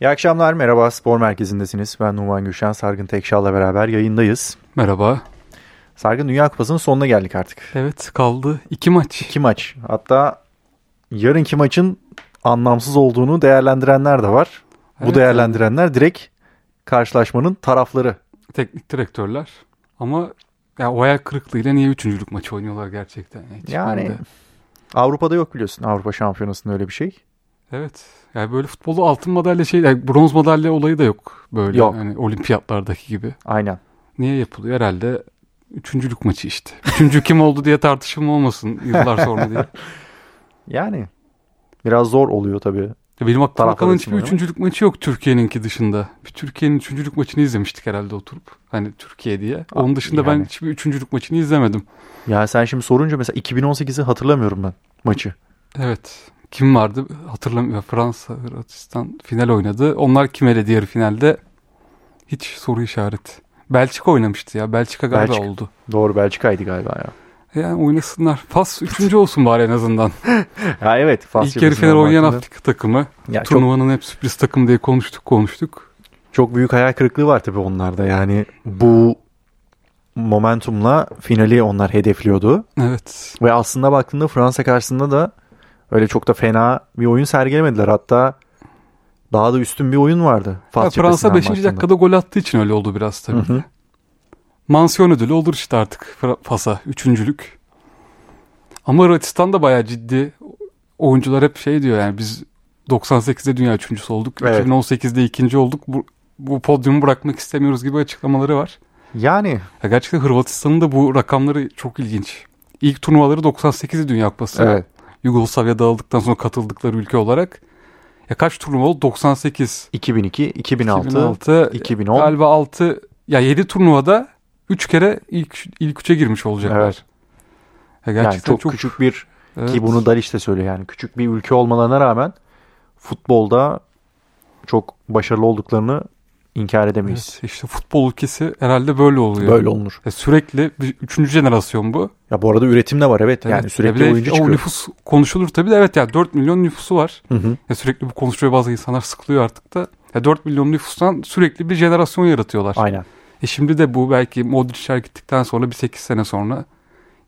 İyi akşamlar, merhaba. Spor Merkezi'ndesiniz. Ben Numan Gülşen, Sargın Tekşal'la beraber yayındayız. Merhaba. Sargın Dünya Kupası'nın sonuna geldik artık. Evet kaldı iki maç. İki maç. Hatta yarınki maçın anlamsız olduğunu değerlendirenler de var. Bu Evet, değerlendirenler direkt karşılaşmanın tarafları. Teknik direktörler. Ama ya o ayak kırıklığıyla niye üçüncülük maçı oynuyorlar gerçekten? Hiç Yani de- Avrupa'da yok biliyorsun. Avrupa Şampiyonası'nda öyle bir şey. Evet. Yani böyle futbolda altın madalya şey, yani bronz madalya olayı da yok. Böyle Yok. hani olimpiyatlardaki gibi. Aynen. Niye yapılıyor? Herhalde üçüncülük maçı işte. Üçüncü kim oldu diye tartışma olmasın yıllar sonra diye. Yani biraz zor oluyor tabii. Ya Benim aklıma kalan hiçbir üçüncülük maçı yok Türkiye'ninki dışında. Bir Türkiye'nin üçüncülük maçını izlemiştik herhalde oturup. Hani Türkiye diye. Onun dışında ben yani. hiçbir üçüncülük maçını izlemedim. Ya sen şimdi sorunca mesela 2018'i hatırlamıyorum ben maçı. Evet. Kim vardı? Hatırlamıyorum. Fransa, Hırvatistan final oynadı. Onlar kim eledi yarı finalde? Hiç soru işareti. Belçika oynamıştı ya. Belçika galiba Belçika. oldu. Doğru Belçika'ydı galiba ya. Yani oynasınlar. Fas üçüncü olsun bari en azından. Ya evet. Fas İlk yarı final oynayan Afrika takımı. Ya çok, Turnuvanın hep sürpriz takımı diye konuştuk konuştuk. çok büyük hayal kırıklığı var tabii onlarda. Yani bu momentumla finali onlar hedefliyordu. Evet. Ve aslında baktığında Fransa karşısında da öyle çok da fena bir oyun sergilemediler. Hatta daha da üstün bir oyun vardı. Ya Fransa cephesinden 5. baktığında. dakikada gol attığı için öyle oldu biraz tabii. Hı hı. Mansiyon ödülü olur işte artık Fas'a. Üçüncülük. Ama Hırvatistan da bayağı ciddi. Oyuncular hep şey diyor yani biz 98'de dünya üçüncüsü olduk. Evet. 2018'de ikinci olduk. Bu, bu podyumu bırakmak istemiyoruz gibi açıklamaları var. Yani Ya gerçekten Hırvatistan'ın da bu rakamları çok ilginç. İlk turnuvaları 98'de Dünya Kupası. evet. Yugoslavya dağıldıktan sonra katıldıkları ülke olarak. Ya kaç turnuva oldu? 98, 2002, 2006, 2006, 2010. galiba 6 ya 7 turnuvada 3 kere ilk ilk 3'e girmiş olacaklar. Evet. Ya Yani gerçekten çok, çok, küçük bir evet. ki bunu Daliş de söylüyor yani küçük bir ülke olmalarına rağmen futbolda çok başarılı olduklarını inkar edemeyiz. Evet, işte futbol ülkesi herhalde böyle oluyor. Böyle olunur. Ya sürekli bir, üçüncü jenerasyon bu. Ya bu arada üretim de var evet. Evet. Yani Ya sürekli de oyuncu o çıkıyor. nüfus konuşulur tabii de evet ya 4 milyon nüfusu var. Hı hı. Ya sürekli bu konuşuyor bazı insanlar sıkılıyor artık da. Ya 4 milyon nüfustan sürekli bir jenerasyon yaratıyorlar. Aynen. E şimdi de bu belki Modric'ler gittikten sonra bir 8 sene sonra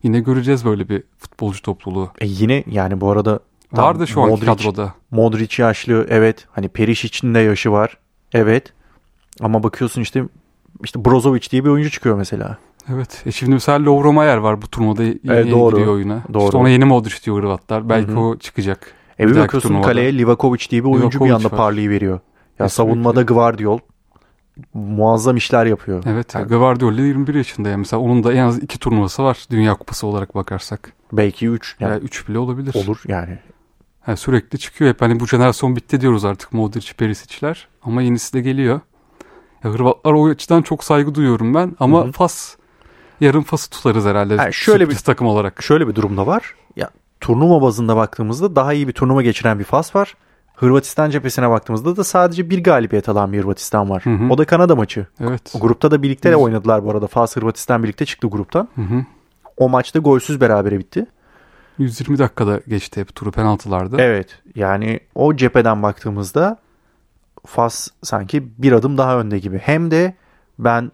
yine göreceğiz böyle bir futbolcu topluluğu. E yine yani bu arada Var da şu Modric- kadroda. Modric yaşlı evet. Hani Perişic'in de yaşı var. Evet. Ama bakıyorsun işte işte Brozovic diye bir oyuncu çıkıyor mesela. Evet. E şimdi mesela Lovro Mayer var bu turnuvada yeni Evet, doğru. giriyor oyuna. Doğru. İşte ona yeni Modric diyor Hırvatlar. Belki Hı hı. o çıkacak. E bir Bir bakıyorsun turnuvada. kaleye Livakovic diye bir oyuncu bir Livakovic anda var. parlayı veriyor. Ya E, savunmada Gvardiol muazzam işler yapıyor. Evet. Yani Guardiola 21 yaşında ya. Mesela onun da en az iki turnuvası var Dünya Kupası olarak bakarsak. belki 3 Ya yani 3 bile olabilir. olur yani. Ha, sürekli çıkıyor hep. Hani bu jenerasyon bitti diyoruz artık Modric, Perisic'ler. Ama yenisi de geliyor. Hırvatlar o açıdan çok saygı duyuyorum ben. Ama Hı hı. Fas yarın Fas'ı tutarız herhalde. Ha, şöyle sürpriz takım olarak. Şöyle bir durumda var. Ya turnuva bazında baktığımızda daha iyi bir turnuva geçiren bir Fas var. Hırvatistan cephesine baktığımızda da sadece bir galibiyet alan bir Hırvatistan var. Hı hı. O da Kanada maçı. Evet. O grupta da birlikte de oynadılar bu arada. Fas Hırvatistan birlikte çıktı gruptan. Hı hı. O maçta golsüz berabere bitti. 120 dakikada geçti hep turu penaltılarda. Evet yani o cepheden baktığımızda Fas sanki bir adım daha önde gibi. Hem de ben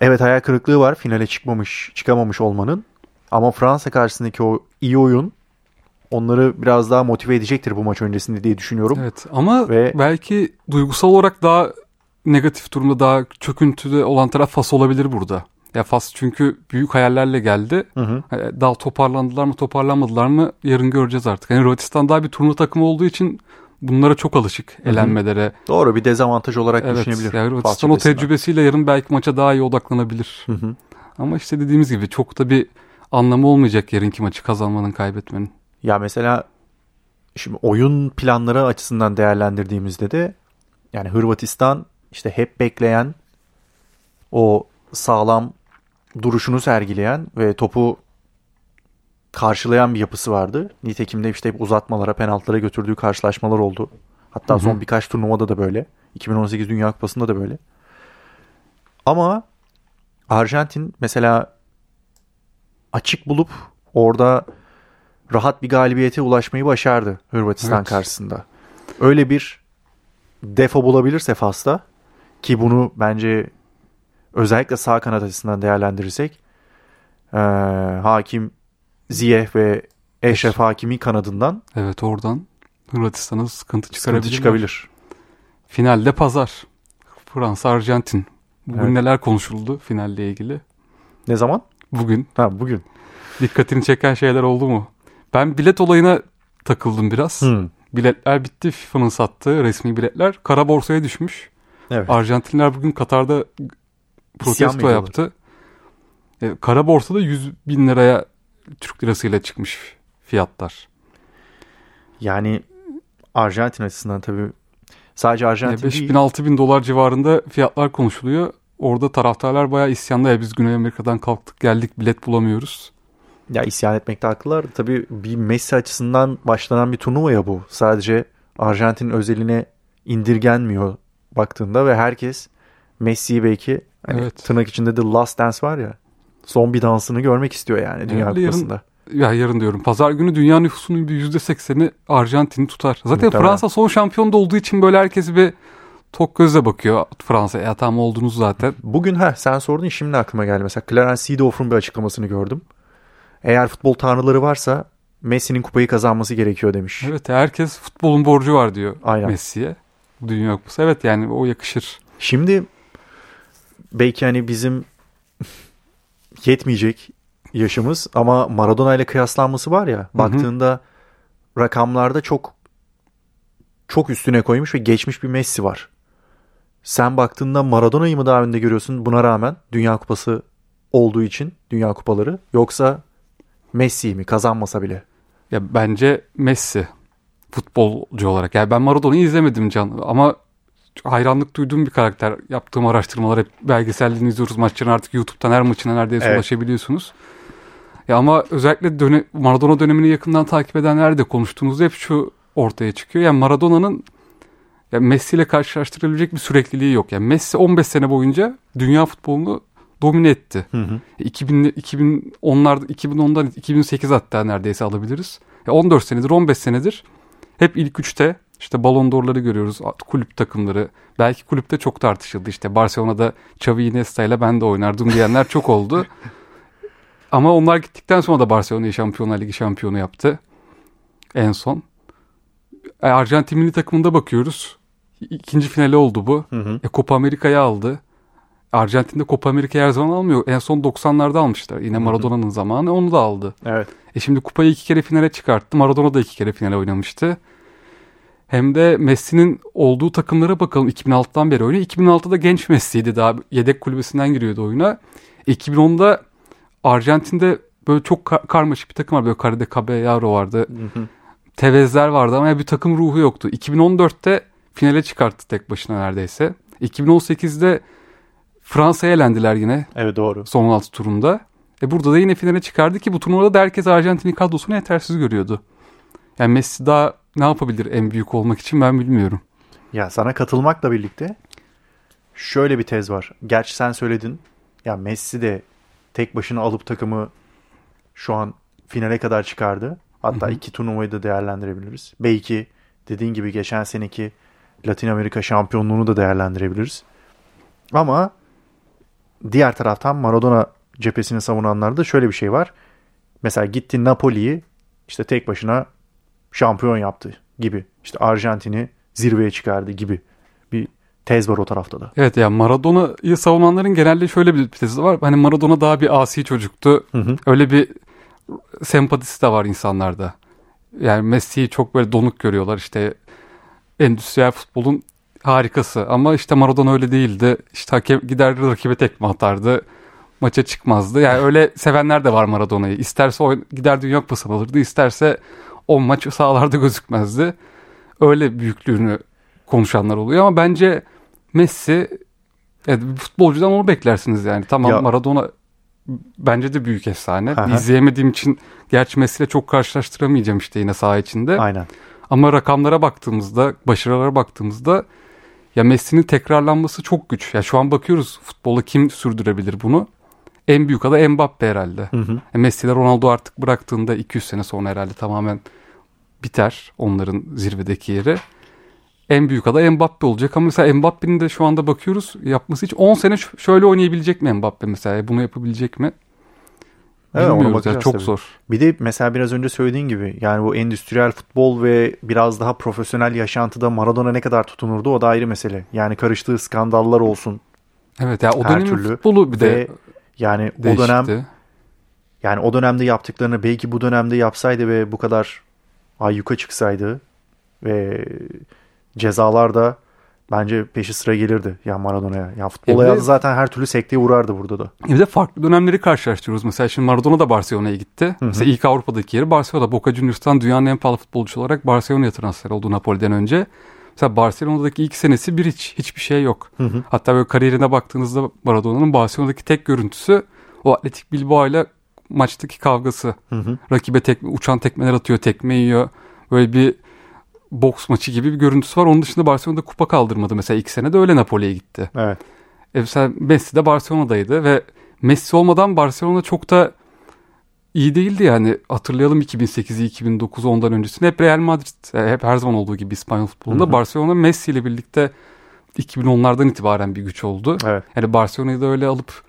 evet hayal kırıklığı var finale çıkmamış çıkamamış olmanın. Ama Fransa karşısındaki o iyi oyun onları biraz daha motive edecektir bu maç öncesinde diye düşünüyorum. Evet ama Ve- belki duygusal olarak daha negatif durumda daha çöküntüde olan taraf Fas olabilir burada. Ya Fas çünkü büyük hayallerle geldi. Hı hı. E, Daha toparlandılar mı toparlanmadılar mı yarın göreceğiz artık. Yani Hırvatistan daha bir turnuva takımı olduğu için bunlara çok alışık hı. elenmelere. Doğru bir dezavantaj olarak Evet düşünebilir. yani Hırvatistan o tecrübesiyle yarın belki maça daha iyi odaklanabilir. Hı hı. Ama işte dediğimiz gibi çok da bir anlamı olmayacak yarınki maçı kazanmanın kaybetmenin. Ya mesela şimdi oyun planları açısından değerlendirdiğimizde de yani Hırvatistan işte hep bekleyen o sağlam duruşunu sergileyen ve topu karşılayan bir yapısı vardı. Nitekim de işte hep uzatmalara, penaltılara götürdüğü karşılaşmalar oldu. Hatta Hı hı. son birkaç turnuvada da böyle. 2018 Dünya Kupası'nda da böyle. Ama Arjantin mesela açık bulup orada rahat bir galibiyete ulaşmayı başardı Hırvatistan Evet. karşısında. Öyle bir defo bulabilirse Fas'ta ki bunu bence özellikle sağ kanat açısından değerlendirirsek e, hakim Ziyeh ve Eşref Hakimi kanadından Evet oradan Hırvatistan'a sıkıntı sıkıntı çıkarabilir. çıkabilir. Finalde pazar. Fransa Arjantin. Bugün Evet. neler konuşuldu finalle ilgili? Ne zaman? Bugün Ha bugün. dikkatini çeken şeyler oldu mu? Ben bilet olayına takıldım biraz. Hmm. Biletler bitti. FIFA'nın sattığı resmi biletler kara borsaya düşmüş. Evet. Arjantinler bugün Katar'da protesto yaptı. E, kara borsada 100 bin liraya Türk lirasıyla çıkmış fiyatlar. Yani Arjantin açısından tabii sadece Arjantin 5 değil. bin 6 bin dolar civarında fiyatlar konuşuluyor. Orada taraftarlar bayağı isyanda ya biz Güney Amerika'dan kalktık geldik bilet bulamıyoruz. Ya isyan etmekte haklılar. Tabii bir Messi açısından başlanan bir turnuva ya bu. Sadece Arjantin özeline indirgenmiyor baktığında ve herkes Messi'yi belki hani Evet. tırnak içinde de Last Dance var ya son bir dansını görmek istiyor yani Dünya yarın- Kupası'nda. Ya yarın diyorum. Pazar günü dünya nüfusunun bir %80'i Arjantin'i tutar. Zaten Muhtemelen. Fransa son şampiyon da olduğu için böyle herkes bir tok gözle bakıyor Fransa'ya. Ya tamam oldunuz zaten. Bugün ha sen sordun şimdi aklıma geldi. Mesela Clarence Seedorf'un bir açıklamasını gördüm. Eğer futbol tanrıları varsa Messi'nin kupayı kazanması gerekiyor demiş. Evet herkes futbolun borcu var diyor Aynen. Messi'ye. Dünya Kupası. Evet yani o yakışır. Şimdi belki hani bizim yetmeyecek yaşımız ama Maradona ile kıyaslanması var ya hı. baktığında rakamlarda çok çok üstüne koymuş ve geçmiş bir Messi var. Sen baktığında Maradona'yı mı daha önde görüyorsun buna rağmen Dünya Kupası olduğu için Dünya Kupaları yoksa Messi'yi mi kazanmasa bile? Ya bence Messi futbolcu olarak. Yani ben Maradona'yı izlemedim can ama hayranlık duyduğum bir karakter. Yaptığım araştırmalar hep belgesellerini izliyoruz. Maçların artık YouTube'dan her maçına neredeyse Evet. ulaşabiliyorsunuz. Ya ama özellikle döne, Maradona dönemini yakından takip edenler de konuştuğumuzda hep şu ortaya çıkıyor. Yani Maradona'nın ya Messi ile karşılaştırılabilecek bir sürekliliği yok. Yani Messi 15 sene boyunca dünya futbolunu domine etti. Hı hı. 2000 2010'lar 2010'dan 2008 hatta neredeyse alabiliriz. Ya 14 senedir 15 senedir hep ilk üçte işte Ballon d'Or'ları görüyoruz. Kulüp takımları. Belki kulüpte çok tartışıldı. İşte Barcelona'da Xavi Iniesta ile ben de oynardım diyenler çok oldu. Ama onlar gittikten sonra da Barcelona'yı Şampiyonlar Ligi şampiyonu yaptı. En son. E, Arjantin milli takımında bakıyoruz. İkinci finali oldu bu. Hı hı. E, Copa Amerika'yı aldı. Arjantin'de Copa Amerika'yı her zaman almıyor. En son 90'larda almışlar. Yine Maradona'nın zamanı onu da aldı. Evet. E şimdi kupayı iki kere finale çıkarttı. Maradona da iki kere finale oynamıştı. Hem de Messi'nin olduğu takımlara bakalım. 2006'dan beri oynuyor. 2006'da genç Messi'ydi daha yedek kulübesinden giriyordu oyuna. 2010'da Arjantin'de böyle çok ka- karmaşık bir takım var. Böyle Carde Caballero vardı. Hı hı. Tevezler vardı ama bir takım ruhu yoktu. 2014'te finale çıkarttı tek başına neredeyse. 2018'de Fransa'ya elendiler yine Evet doğru. son 16 turunda. E burada da yine finale çıkardı ki bu turnuvada da herkes Arjantin'in kadrosunu yetersiz görüyordu. Yani Messi daha ne yapabilir en büyük olmak için ben bilmiyorum. Ya sana katılmakla birlikte şöyle bir tez var. Gerçi sen söyledin. Ya Messi de tek başına alıp takımı şu an finale kadar çıkardı. Hatta Hı hı. iki turnuvayı da değerlendirebiliriz. Belki dediğin gibi geçen seneki Latin Amerika şampiyonluğunu da değerlendirebiliriz. Ama diğer taraftan Maradona cephesini savunanlarda şöyle bir şey var. Mesela gitti Napoli'yi işte tek başına şampiyon yaptı gibi. İşte Arjantin'i zirveye çıkardı gibi bir tez var o tarafta da. Evet yani Maradona'yı savunanların genelde şöyle bir tezi var. Hani Maradona daha bir asi çocuktu. Hı hı. Öyle bir sempatisi de var insanlarda. Yani Messi'yi çok böyle donuk görüyorlar. İşte endüstriyel futbolun harikası. Ama işte Maradona öyle değildi. İşte hakem gider rakibe tekme atardı. Maça çıkmazdı. Yani öyle sevenler de var Maradona'yı. İsterse oyn- gider Dünya Kupası'nı alırdı. İsterse o maç sahalarda gözükmezdi. Öyle büyüklüğünü konuşanlar oluyor ama bence Messi evet, bir futbolcudan onu beklersiniz yani. Tamam Ya- Maradona bence de büyük efsane. Hı. İzleyemediğim için gerçi Messi ile çok karşılaştıramayacağım işte yine saha içinde. Aynen. Ama rakamlara baktığımızda, başarılara baktığımızda ya Messi'nin tekrarlanması çok güç. Ya şu an bakıyoruz futbola kim sürdürebilir bunu? En büyük adı Mbappe herhalde. Hı hı. E, Messi ile Ronaldo artık bıraktığında 200 sene sonra herhalde tamamen biter onların zirvedeki yeri. en büyük aday Mbappe olacak ama mesela Mbappe'nin de şu anda bakıyoruz yapması hiç 10 sene şöyle oynayabilecek mi Mbappe mesela bunu yapabilecek mi? Evet, ona bakacağız yani, çok tabii. zor. Bir de mesela biraz önce söylediğin gibi yani bu endüstriyel futbol ve biraz daha profesyonel yaşantıda Maradona ne kadar tutunurdu o da ayrı mesele. Yani karıştığı skandallar olsun Evet ya o Her dönemin türlü futbolu bir ve de yani o değişikti. dönem yani o dönemde yaptıklarını belki bu dönemde yapsaydı ve bu kadar ayyuka çıksaydı ve cezalar da bence peşi sıra gelirdi ya Maradona'ya. Ya futbol hayatı zaten her türlü sekteye uğrardı burada da. Bir de farklı dönemleri karşılaştırıyoruz. Mesela şimdi Maradona da Barcelona'ya gitti. Mesela ilk Avrupa'daki yeri Barcelona. Boca Juniors'tan dünyanın en pahalı futbolcusu olarak Barcelona'ya transfer oldu Napoli'den önce. Mesela Barcelona'daki ilk senesi bir hiç. Hiçbir şey yok. Hatta böyle kariyerine baktığınızda Maradona'nın Barcelona'daki tek görüntüsü o Atletik Bilbao ile maçtaki kavgası. Rakibe tekme, uçan tekmeler atıyor, tekme yiyor. Böyle bir boks maçı gibi bir görüntüsü var. Onun dışında Barcelona'da kupa kaldırmadı. Mesela ilk sene de öyle Napoli'ye gitti. Evet. E mesela Messi de Barcelona'daydı ve Messi olmadan Barcelona çok da iyi değildi yani. Hatırlayalım 2008'i, 2009'u ondan öncesini. Hep Real Madrid, e, hep her zaman olduğu gibi İspanyol futbolunda. Hı hı. Barcelona Messi ile birlikte 2010'lardan itibaren bir güç oldu. Evet. Yani Barcelona'yı da öyle alıp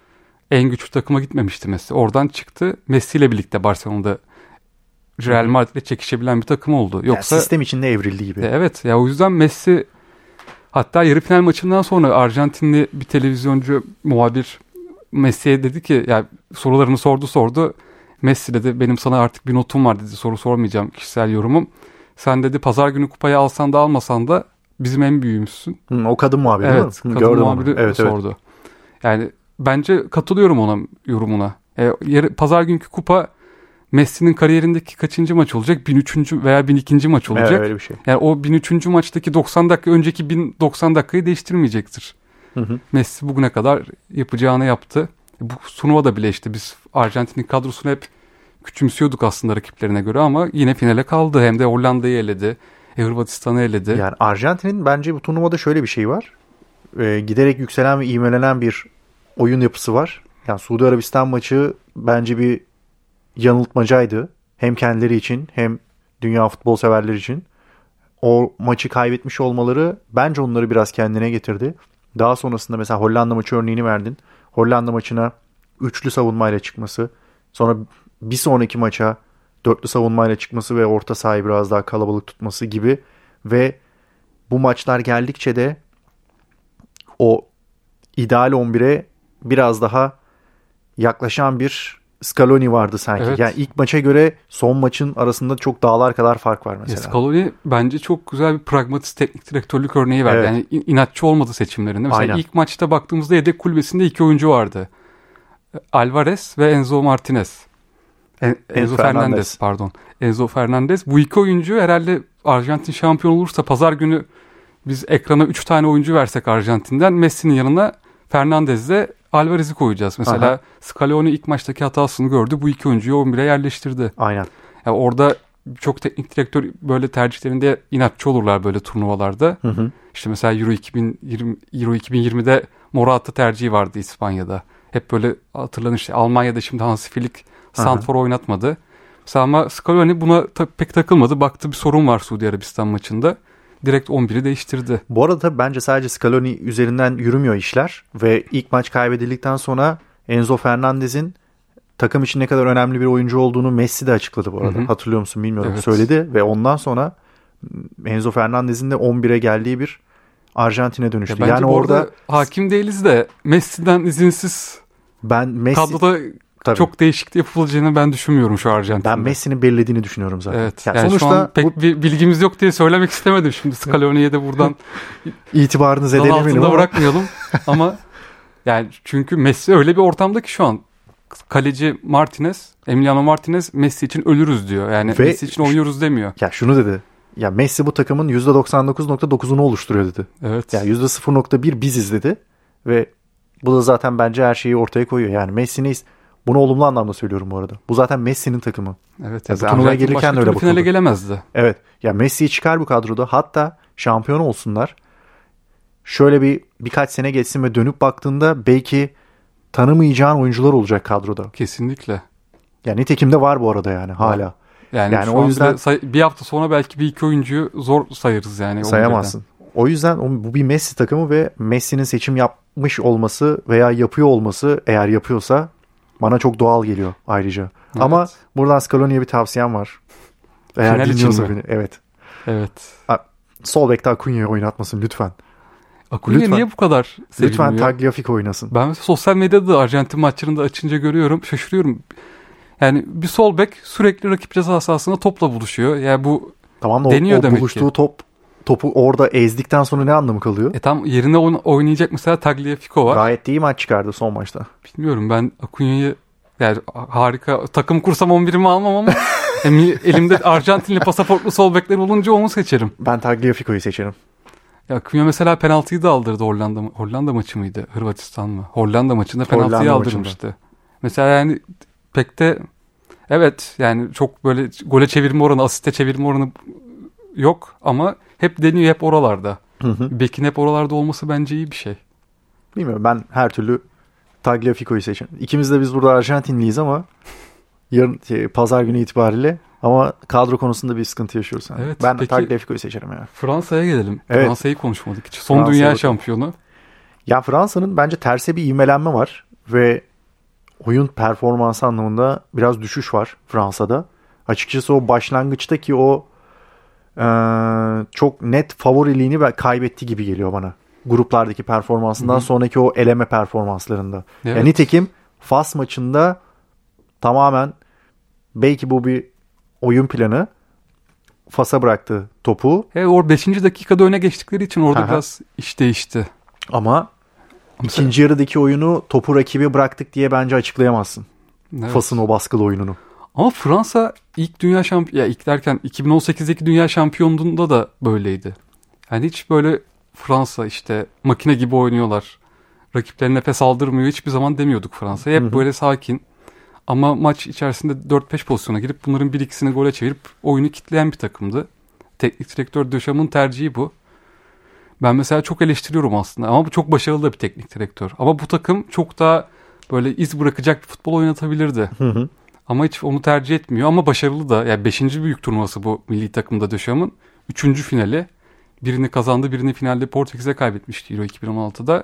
en güçlü takıma gitmemişti Messi. Oradan çıktı. Messi ile birlikte Barcelona'da Real Madrid'le çekişebilen bir takım oldu. Yani Yoksa sistem içinde evrildi gibi. e, Evet ya o yüzden Messi hatta yarı final maçından sonra Arjantinli bir televizyoncu muhabir Messi'ye dedi ki ya sorularını sordu sordu. Messi dedi benim sana artık bir notum var dedi soru sormayacağım kişisel yorumum. Sen dedi pazar günü kupayı alsan da almasan da bizim en büyüğümüzsün. Hı, o kadın muhabiri değil mi? Evet kadın gördüm onu. muhabiri Evet, evet. sordu. Yani bence katılıyorum ona yorumuna. E, yarı, pazar günkü kupa Messi'nin kariyerindeki kaçıncı maç olacak? 1003. veya 1002. maç olacak. Evet, öyle bir şey. Yani o 1003. maçtaki 90 dakika önceki 1090 dakikayı değiştirmeyecektir. Hı hı. Messi bugüne kadar yapacağını yaptı. Bu turnuvada bile işte biz Arjantin'in kadrosunu hep küçümsüyorduk aslında rakiplerine göre ama yine finale kaldı. Hem de Hollanda'yı eledi. e, Hırvatistan'ı eledi. Yani Arjantin'in bence bu turnuvada şöyle bir şey var. Ee, giderek yükselen ve ivmelenen bir oyun yapısı var. Yani Suudi Arabistan maçı bence bir yanıltmacaydı. Hem kendileri için hem dünya futbol severleri için. O maçı kaybetmiş olmaları bence onları biraz kendine getirdi. Daha sonrasında mesela Hollanda maçı örneğini verdin. Hollanda maçına üçlü savunmayla çıkması. Sonra bir sonraki maça dörtlü savunmayla çıkması ve orta sahayı biraz daha kalabalık tutması gibi ve bu maçlar geldikçe de o ideal 11'e biraz daha yaklaşan bir Scaloni vardı sanki. Evet. Yani ilk maça göre son maçın arasında çok dağlar kadar fark var mesela. Scaloni bence çok güzel bir pragmatist teknik direktörlük örneği verdi. Evet. Yani in- inatçı olmadı seçimlerinde. Mesela Aynen. ilk maçta baktığımızda yedek kulübesinde iki oyuncu vardı. Alvarez ve Enzo Martinez. En- Enzo Fernandez. Fernandez pardon. Enzo Fernandez. Bu iki oyuncu herhalde Arjantin şampiyon olursa pazar günü biz ekrana 3 tane oyuncu versek Arjantin'den Messi'nin yanına Fernandez'le Alvarez'i koyacağız. Mesela Aha. Scaloni ilk maçtaki hatasını gördü. Bu iki oyuncuyu 11'e yerleştirdi. Aynen. Yani orada çok teknik direktör böyle tercihlerinde inatçı olurlar böyle turnuvalarda. Hı hı. İşte mesela Euro 2020 Euro 2020'de Morata tercihi vardı İspanya'da. Hep böyle hatırlanır işte Almanya'da şimdi Hansi Flick Santfor oynatmadı. Mesela ama Scaloni buna ta- pek takılmadı. Baktı bir sorun var Suudi Arabistan maçında. Direkt 11'i değiştirdi. Bu arada tabii bence sadece Scaloni üzerinden yürümüyor işler ve ilk maç kaybedildikten sonra Enzo Fernandez'in takım için ne kadar önemli bir oyuncu olduğunu Messi de açıkladı bu arada. Hı hı. Hatırlıyor musun bilmiyorum. Evet. Söyledi ve ondan sonra Enzo Fernandez'in de 11'e geldiği bir Arjantin'e dönüştü. Ya yani orada hakim değiliz de Messi'den izinsiz ben Messi kadroda tabii. çok değişiklik yapılacağını ben düşünmüyorum şu Arjantin'de. ben Messi'nin belirlediğini düşünüyorum zaten. Evet. Yani Yani, sonuçta şu an pek bu bir bilgimiz yok diye söylemek istemedim şimdi Scaloni'ye de buradan itibarını zedelemeyelim ama bırakmayalım. ama yani çünkü Messi öyle bir ortamda ki şu an kaleci Martinez, Emiliano Martinez Messi için ölürüz diyor. Yani Ve- Messi için oynuyoruz demiyor. ya şunu dedi. Ya Messi bu takımın %99.9'unu oluşturuyor dedi. Evet. Yani %0.1 biziz dedi. Ve bu da zaten bence her şeyi ortaya koyuyor. Yani Messi'ni bunu olumlu anlamda söylüyorum bu arada. Bu zaten Messi'nin takımı. evet. Ya Ya bu turnuvaya gelirken de öyle türlü finale bakıldı. gelemezdi. Evet. Ya Messi'yi çıkar bu kadroda. Hatta şampiyon olsunlar. Şöyle bir birkaç sene geçsin ve dönüp baktığında belki tanımayacağın oyuncular olacak kadroda. Kesinlikle. Yani nitekim de var bu arada yani hala. Yani, Yani o yüzden- say- bir hafta sonra belki bir iki oyuncuyu zor sayarız yani. 11'den. Sayamazsın. O yüzden bu bir Messi takımı ve Messi'nin seçim yapmış olması veya yapıyor olması eğer yapıyorsa bana çok doğal geliyor ayrıca. Ama buradan Scaloni'ye bir tavsiyem var. Eğer Final dinliyorsa beni. Evet. Evet. Sol bekte Acuña'yı oynatmasın lütfen. Acuna Lütfen. niye bu kadar sevilmiyor? Lütfen Tagliafico oynasın. Ben sosyal medyada da Arjantin maçlarında açınca görüyorum. Şaşırıyorum. Yani bir sol bek sürekli rakip ceza sahasında topla buluşuyor. Yani bu Tamam da o, Deniyor o demek buluştuğu ki. top topu orada ezdikten sonra ne anlamı kalıyor? e, tam yerine oyn- oynayacak mesela Tagliafico var. Gayet iyi maç çıkardı son maçta. Bilmiyorum ben Acuna'yı yani harika takım kursam 11'imi almam ama yani elimde Arjantinli pasaportlu sol bekler olunca onu seçerim. Ben Tagliafico'yu seçerim. Ya Acuna mesela penaltıyı da aldırdı Hollanda Hollanda maçı mıydı? Hırvatistan mı? Hollanda maçında penaltıyı Hollanda aldırmıştı. Mesela yani pek de evet yani çok böyle gole çevirme oranı, asiste çevirme oranı yok ama hep deniyor hep oralarda. Hı hı. Bekin hep oralarda olması bence iyi bir şey. Bilmiyorum ben her türlü Tagliafico'yu seçerim. İkimiz de biz burada Arjantinliyiz ama yarın şey, pazar günü itibariyle ama kadro konusunda bir sıkıntı yaşıyoruz. Yani. Evet, ben peki- Tagliafico'yu seçerim yani. Fransa'ya gelelim. Evet. Fransa'yı konuşmadık hiç. Son Fransa'ya dünya şampiyonu. Ya Fransa'nın bence terse bir ivmelenme var ve oyun performansı anlamında biraz düşüş var Fransa'da. Açıkçası o başlangıçtaki o çok net favoriliğini kaybetti gibi geliyor bana. Gruplardaki performansından Hı hı. sonraki o eleme performanslarında. Evet. Ya nitekim Fas maçında tamamen belki bu bir oyun planı Fas'a bıraktı topu E, or 5. dakikada öne geçtikleri için orada Aha. biraz iş değişti. ama ikinci yarıdaki oyunu topu rakibe bıraktık diye bence açıklayamazsın. Evet. Fas'ın o baskılı oyununu. Ama Fransa ilk dünya şampiyon ya ilk derken 2018'deki dünya şampiyonluğunda da böyleydi. Yani hiç böyle Fransa işte makine gibi oynuyorlar. Rakiplerine nefes aldırmıyor hiçbir zaman demiyorduk Fransa'ya. Hep Hı hı. böyle sakin. Ama maç içerisinde 4-5 pozisyona girip bunların bir ikisini gole çevirip oyunu kitleyen bir takımdı. Teknik direktör Döşam'ın tercihi bu. Ben mesela çok eleştiriyorum aslında ama bu çok başarılı da bir teknik direktör. Ama bu takım çok daha böyle iz bırakacak bir futbol oynatabilirdi. Hı hı. Ama hiç onu tercih etmiyor ama başarılı da. Yani 5. büyük turnuvası bu milli takımda Döşam'ın. 3. finali. Birini kazandı birini finalde Portekiz'e kaybetmişti Euro 2016'da.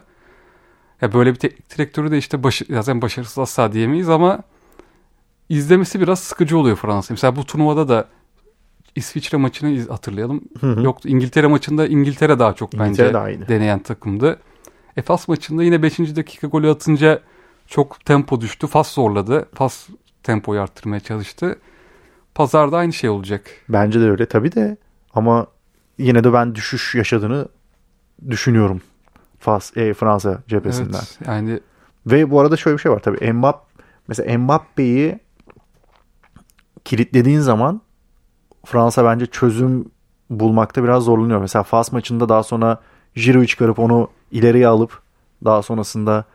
Ya böyle bir teknik direktörü de işte başı, zaten başarısız asla diyemeyiz ama izlemesi biraz sıkıcı oluyor Fransa. Mesela bu turnuvada da İsviçre maçını iz- hatırlayalım. Hı hı. Yoktu. İngiltere maçında İngiltere daha çok İngiltere bence iyiydi. deneyen takımdı. E Fas maçında yine 5. dakika golü atınca çok tempo düştü. Fas zorladı. Fas tempoyu arttırmaya çalıştı. Pazarda aynı şey olacak. Bence de öyle tabii de ama yine de ben düşüş yaşadığını düşünüyorum. Fas, e, Fransa cephesinden. Evet, yani Ve bu arada şöyle bir şey var tabii. Mbappe, mesela Mbappe'yi kilitlediğin zaman Fransa bence çözüm bulmakta biraz zorlanıyor. Mesela Fas maçında daha sonra Giroud'u çıkarıp onu ileriye alıp daha sonrasında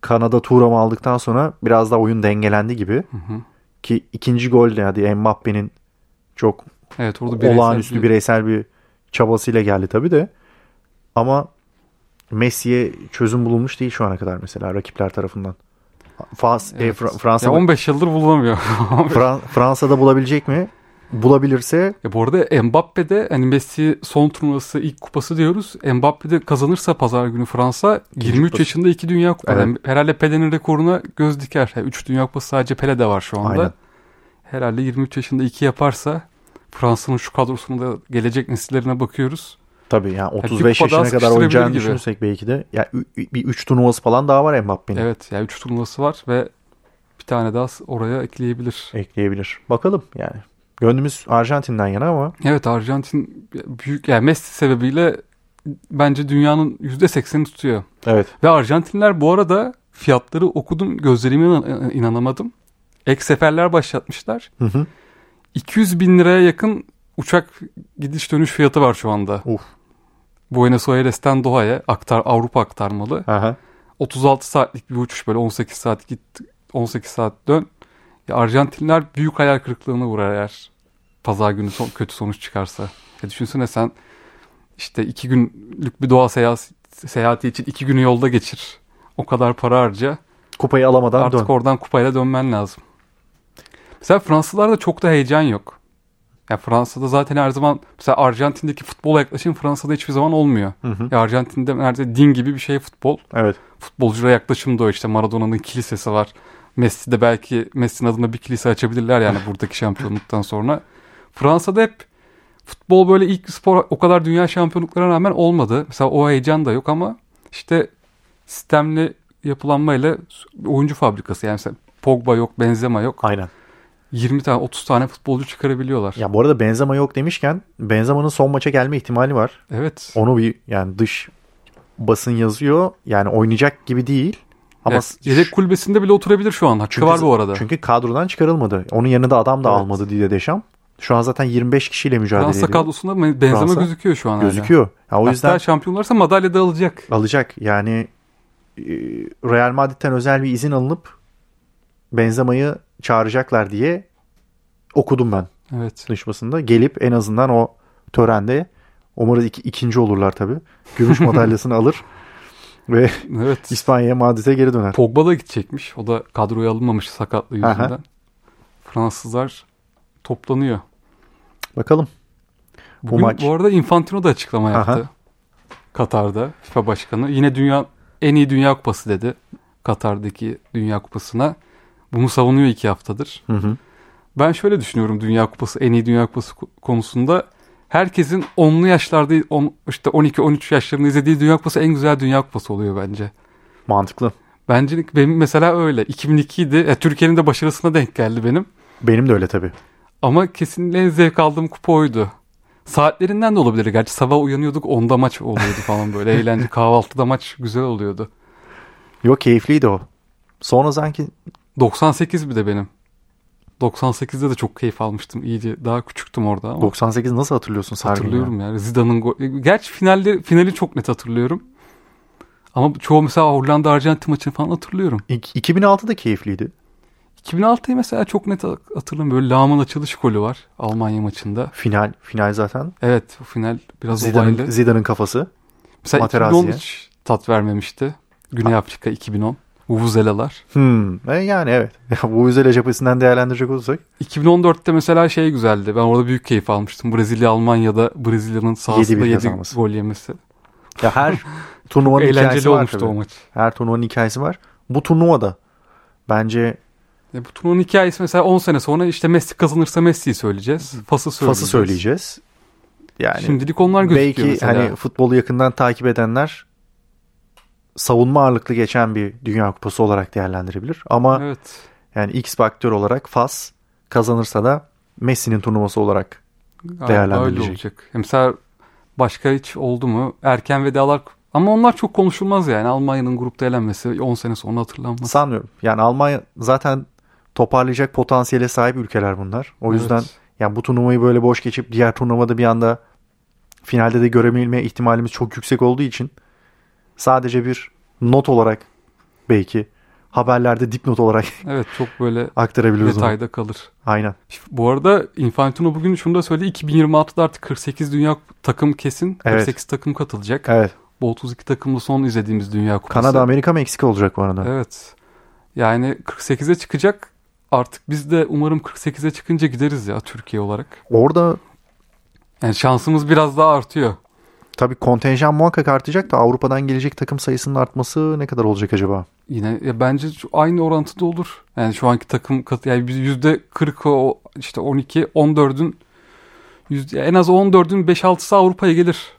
Kanada Turam'ı aldıktan sonra biraz daha oyun dengelendi gibi. hı hı. Ki ikinci gol de yani Mbappe'nin çok evet orada bireysel olağanüstü bir- bireysel bir çabasıyla geldi tabii de. Ama Messi'ye çözüm bulunmuş değil şu ana kadar mesela rakipler tarafından. Fas, e, Evet. Fra- Fransa Ya 15 yıldır bulunamıyor. Fran- Fransa'da bulabilecek mi? Bulabilirse Ya bu arada Mbappe'de hani Messi son turnuvası ilk kupası diyoruz. Mbappe'de kazanırsa pazar günü Fransa İkinci 23 kupası. yaşında iki dünya kupası. Evet. Yani herhalde Pele'nin rekoruna göz diker. 3 dünya kupası sadece Pele'de var şu anda. Aynen. Herhalde 23 yaşında iki yaparsa Fransa'nın şu kadrosunda gelecek nesillerine bakıyoruz. tabii yani bir 35 kupa daha yaşına kadar oynayacağını gibi. düşünürsek belki de ya ü- bir 3 turnuvası falan daha var Mbappe'nin. Evet yani 3 turnuvası var ve bir tane daha oraya ekleyebilir. Ekleyebilir. Bakalım yani. Gönlümüz Arjantin'den yana ama Evet Arjantin büyük yani Messi sebebiyle bence dünyanın %80'ini tutuyor. evet. Ve Arjantinler bu arada fiyatları okudum gözlerime inan- inanamadım. Ek seferler başlatmışlar. Hı hı. 200 bin liraya yakın uçak gidiş dönüş fiyatı var şu anda. Uf. Buenos Aires'ten Doha'ya aktar Avrupa aktarmalı. Aha. 36 saatlik bir uçuş böyle 18 saat git 18 saat dön. Ya Arjantinler büyük hayal kırıklığına uğrar eğer pazar günü son, kötü sonuç çıkarsa. Ya düşünsene sen işte iki günlük bir doğa seyahat, seyahati için iki günü yolda geçir. O kadar para harca. Kupayı alamadan Artık dön. oradan kupayla dönmen lazım. Mesela Fransızlarda çok da heyecan yok. Ya Fransa'da zaten her zaman mesela Arjantin'deki futbola yaklaşım Fransa'da hiçbir zaman olmuyor. Hı hı. Ya Arjantin'de neredeyse din gibi bir şey futbol. Evet. Futbolculara yaklaşım da o işte Maradona'nın kilisesi var. Messi de belki Messi'nin adına bir kilise açabilirler yani buradaki şampiyonluktan sonra. Fransa'da hep futbol böyle ilk spor o kadar dünya şampiyonluklarına rağmen olmadı. Mesela o heyecan da yok ama işte sistemli yapılanmayla oyuncu fabrikası yani mesela Pogba yok, Benzema yok. Aynen. 20 tane 30 tane futbolcu çıkarabiliyorlar. Ya bu arada Benzema yok demişken Benzema'nın son maça gelme ihtimali var. Evet. Onu bir yani dış basın yazıyor. Yani oynayacak gibi değil. Ama Ya, yedek kulübesinde bile oturabilir şu an. Hakkı Çünkü- var bu arada. çünkü kadrodan çıkarılmadı. Onun yanında adam da Evet. almadı diye Deşam. Şu an zaten 25 kişiyle mücadele Fransa ediyor. kadrosunda Benzema Fransa gözüküyor şu an. Gözüküyor. Ya o Hatta yüzden şampiyonlarsa madalya da alacak. alacak. Yani e, Real Madrid'den özel bir izin alınıp Benzema'yı çağıracaklar diye okudum ben Evet. dış basında. Gelip en azından o törende umarız iki, ikinci olurlar tabii. Gümüş madalyasını alır ve Evet. İspanya'ya Madrid'e geri döner. Pogba da gidecekmiş. O da kadroya alınmamış sakatlığı Aha. yüzünden. Fransızlar toplanıyor. Bakalım. Bu Bugün maç- bu arada Infantino da açıklama yaptı. Aha. Katar'da FIFA başkanı. Yine dünya en iyi dünya kupası dedi. Katar'daki dünya kupasına. Bunu savunuyor iki haftadır. Hı hı. Ben şöyle düşünüyorum Dünya Kupası, en iyi Dünya Kupası ko- konusunda. Herkesin 10'lu yaşlarda, on, işte 12-13 yaşlarında izlediği Dünya Kupası en güzel Dünya Kupası oluyor bence. Mantıklı. Bence benim mesela öyle. 2002 idi. Ya, Türkiye'nin de başarısına denk geldi benim. Benim de öyle tabii. Ama kesinlikle en zevk aldığım kupa oydu. Saatlerinden de olabilir. Gerçi sabah uyanıyorduk 10'da maç oluyordu falan böyle. Eğlence kahvaltıda maç güzel oluyordu. Yok keyifliydi o. Sonra sanki 98 bir de benim. 98'de de çok keyif almıştım. İyice daha küçüktüm orada ama. 98 nasıl hatırlıyorsun ya? Hatırlıyorum yani. Zidane'ın gol... Gerçi finalde, finali çok net hatırlıyorum. Ama çoğu mesela Hollanda Arjantin maçını falan hatırlıyorum. İk- 2006 da keyifliydi. 2006'yı mesela çok net hatırlamıyorum. Böyle Lahm'ın açılış golü var Almanya maçında. Final final zaten. Evet o final biraz Zidane'ın, olaylı. Zidane'ın kafası. Mesela Materazzi'ye. 2010 hiç tat vermemişti. Güney Afrika 2010. Vuvuzelalar. Hmm. E yani evet. Bu güzel cephesinden değerlendirecek olursak 2014'te mesela şey güzeldi. Ben orada büyük keyif almıştım. Brezilya Almanya'da Brezilya'nın sahasında 7-1 7 kazanması. gol yemesi. ya her turnuvanın Eğlenceli hikayesi var olmuştu tabii. o maç. Her turnuvanın hikayesi var. Bu turnuvada bence Ya bu turnuvanın hikayesi mesela 10 sene sonra işte Messi kazanırsa Messi'yi söyleyeceğiz. Fas'ı söyleyeceğiz. fası söyleyeceğiz. Yani Şimdilik onlar gözüküyor belki mesela. hani futbolu yakından takip edenler savunma ağırlıklı geçen bir Dünya Kupası olarak değerlendirebilir. Ama Evet. yani X faktör olarak Fas kazanırsa da Messi'nin turnuvası olarak Değerlendirilecek. öyle olacak. Mesela başka hiç oldu mu? Erken vedalar ama onlar çok konuşulmaz yani. Almanya'nın grupta elenmesi 10 sene sonra hatırlanmaz. sanmıyorum. Yani Almanya zaten toparlayacak potansiyele sahip ülkeler bunlar. O Evet. yüzden yani bu turnuvayı böyle boş geçip diğer turnuvada bir anda finalde de görebilme ihtimalimiz çok yüksek olduğu için sadece bir not olarak belki haberlerde dipnot olarak Evet çok böyle aktarabiliriz onu. detayda kalır. Aynen. Bu arada Infantino bugün şunu da söyledi. 2026'da artık 48 dünya takım kesin. Evet. 48 takım katılacak. Evet. Bu 32 takımlı son izlediğimiz dünya kupası. Kanada Amerika Meksika olacak bu arada. Evet. Yani 48'e çıkacak. Artık biz de umarım 48'e çıkınca gideriz ya Türkiye olarak. Orada Yani şansımız biraz daha artıyor. Tabii kontenjan muhakkak artacak da Avrupa'dan gelecek takım sayısının artması ne kadar olacak acaba? Yine ya bence aynı orantıda olur. Yani şu anki takım kat yani yüzde 40'ı o işte 12 14'ün yüzde en az 14'ün 5-6'sı Avrupa'ya gelir.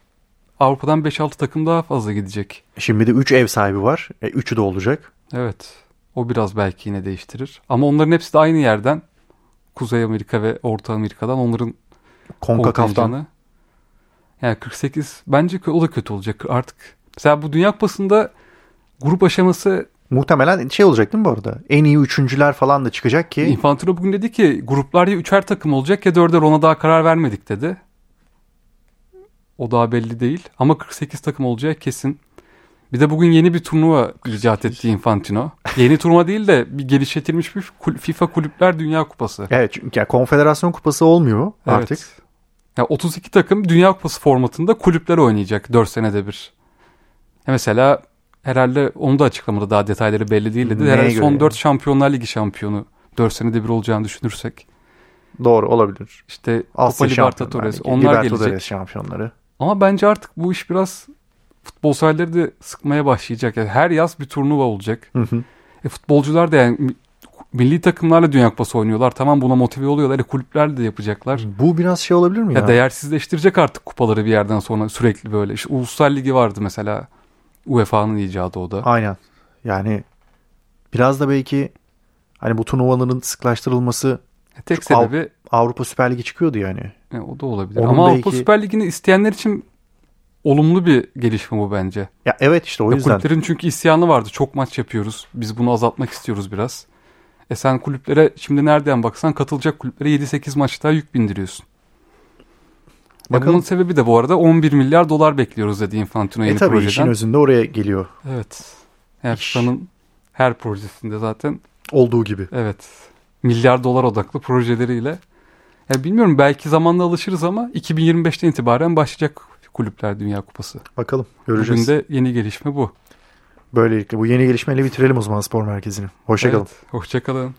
Avrupa'dan 5-6 takım daha fazla gidecek. Şimdi de 3 ev sahibi var. E, 3'ü de olacak. Evet. O biraz belki yine değiştirir. Ama onların hepsi de aynı yerden. Kuzey Amerika ve Orta Amerika'dan onların CONCACAF'tan. Yani 48 bence o da kötü olacak artık. Mesela bu Dünya Kupası'nda grup aşaması Muhtemelen şey olacak değil mi bu arada? En iyi üçüncüler falan da çıkacak ki Infantino bugün dedi ki gruplar ya üçer takım olacak ya dörder ona daha karar vermedik dedi. O daha belli değil ama 48 takım olacak kesin. Bir de bugün yeni bir turnuva icat etti Infantino. Yeni turnuva değil de bir geliştirilmiş bir FIFA Kulüpler Dünya Kupası. evet çünkü yani konfederasyon kupası olmuyor artık. Evet. Ya 32 takım Dünya Kupası formatında kulüpler oynayacak 4 senede bir. Ya mesela herhalde onu da açıklamadı daha detayları belli değil dedi. Neye Herhalde son yani? 4 Şampiyonlar Ligi şampiyonu 4 senede bir olacağını düşünürsek. Doğru olabilir. İşte Asya Copa Libertadores onlar Libertadores gelecek. şampiyonları. Ama bence artık bu iş biraz futbol severleri de sıkmaya başlayacak. Yani her yaz bir turnuva olacak. Hı hı. E, futbolcular da yani milli takımlarla Dünya Kupası oynuyorlar. Tamam buna motive oluyorlar. E, kulüpler de yapacaklar. Bu biraz şey olabilir mi ya? Ya değersizleştirecek artık kupaları bir yerden sonra sürekli böyle. İşte Uluslar Ligi vardı mesela. UEFA'nın icadı o da. Aynen. Yani biraz da belki hani bu turnuvaların sıklaştırılması E, Tek Av- sebebi Avrupa Süper Ligi çıkıyordu yani. e, o da olabilir. Onun Ama Avrupa belki- Süper Ligi'ni isteyenler için olumlu bir gelişme bu bence. Ya evet işte o Ya yüzden. kulüplerin çünkü isyanı vardı. Çok maç yapıyoruz. Biz bunu azaltmak istiyoruz biraz. E sen kulüplere şimdi nereden baksan katılacak kulüplere 7-8 maç daha yük bindiriyorsun. E Bakalım. bunun sebebi de bu arada 11 milyar dolar bekliyoruz dedi Infantino E yeni tabii işin projeden. özünde oraya geliyor. Evet. FIFA'nın her projesinde zaten Olduğu gibi. evet milyar dolar odaklı projeleriyle. Ya bilmiyorum belki zamanla alışırız ama 2025'ten itibaren başlayacak Kulüpler Dünya Kupası. Bakalım göreceğiz. Bugün de yeni gelişme bu. Böylelikle bu yeni gelişmeyle bitirelim o zaman spor merkezini. Hoşçakalın. Evet, hoşçakalın.